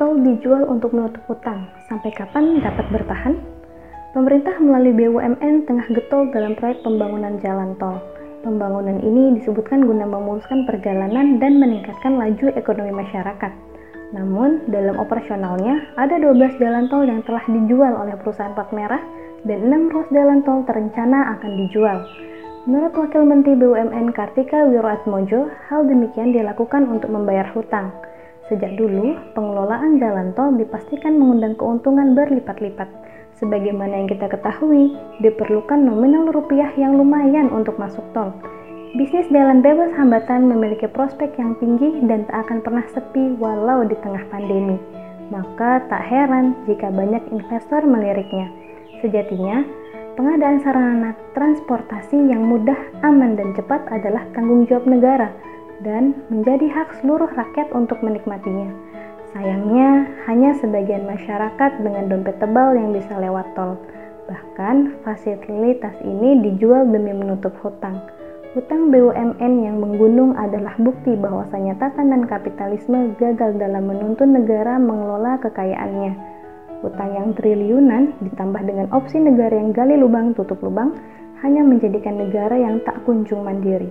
Tol dijual untuk menutup hutang. Sampai kapan dapat bertahan? Pemerintah melalui BUMN tengah getol dalam proyek pembangunan jalan tol. Pembangunan ini disebutkan guna memuluskan perjalanan dan meningkatkan laju ekonomi masyarakat. Namun, dalam operasionalnya, ada 12 jalan tol yang telah dijual oleh perusahaan plat merah dan 6 ruas jalan tol terencana akan dijual. Menurut Wakil Menteri BUMN Kartika Wiroatmojo, hal demikian dilakukan untuk membayar hutang. Sejak dulu, pengelolaan jalan tol dipastikan mengundang keuntungan berlipat-lipat Sebagaimana yang kita ketahui, diperlukan nominal rupiah yang lumayan untuk masuk tol. Bisnis jalan bebas hambatan memiliki prospek yang tinggi dan tak akan pernah sepi walau di tengah pandemi. Maka tak heran jika banyak investor meliriknya. Sejatinya, pengadaan sarana transportasi yang mudah, aman, dan cepat adalah tanggung jawab negara dan menjadi hak seluruh rakyat untuk menikmatinya. Sayangnya, hanya sebagian masyarakat dengan dompet tebal yang bisa lewat tol. Bahkan, fasilitas ini dijual demi menutup hutang. Hutang BUMN yang menggunung adalah bukti bahwasanya tatanan kapitalisme gagal dalam menuntun negara mengelola kekayaannya. Hutang yang triliunan ditambah dengan opsi negara yang gali lubang tutup lubang hanya menjadikan negara yang tak kunjung mandiri.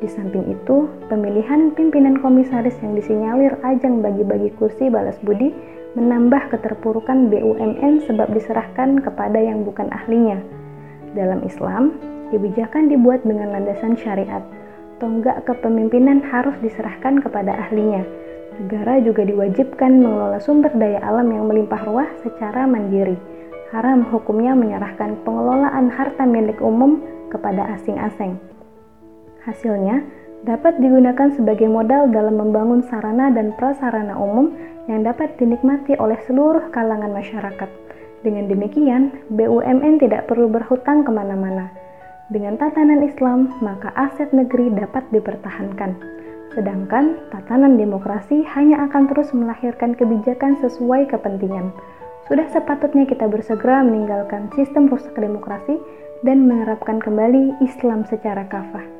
Di samping itu, pemilihan pimpinan komisaris yang disinyalir ajang bagi-bagi kursi balas budi menambah keterpurukan BUMN sebab diserahkan kepada yang bukan ahlinya. Dalam Islam, kebijakan dibuat dengan landasan syariat. Tonggak kepemimpinan harus diserahkan kepada ahlinya. Negara juga diwajibkan mengelola sumber daya alam yang melimpah ruah secara mandiri. Haram hukumnya menyerahkan pengelolaan harta milik umum kepada asing-asing. Hasilnya dapat digunakan sebagai modal dalam membangun sarana dan prasarana umum yang dapat dinikmati oleh seluruh kalangan masyarakat. Dengan demikian, BUMN tidak perlu berhutang ke mana-mana. Dengan tatanan Islam, maka aset negeri dapat dipertahankan. Sedangkan tatanan demokrasi hanya akan terus melahirkan kebijakan sesuai kepentingan. Sudah sepatutnya kita bersegera meninggalkan sistem rusak demokrasi dan menerapkan kembali Islam secara kafah.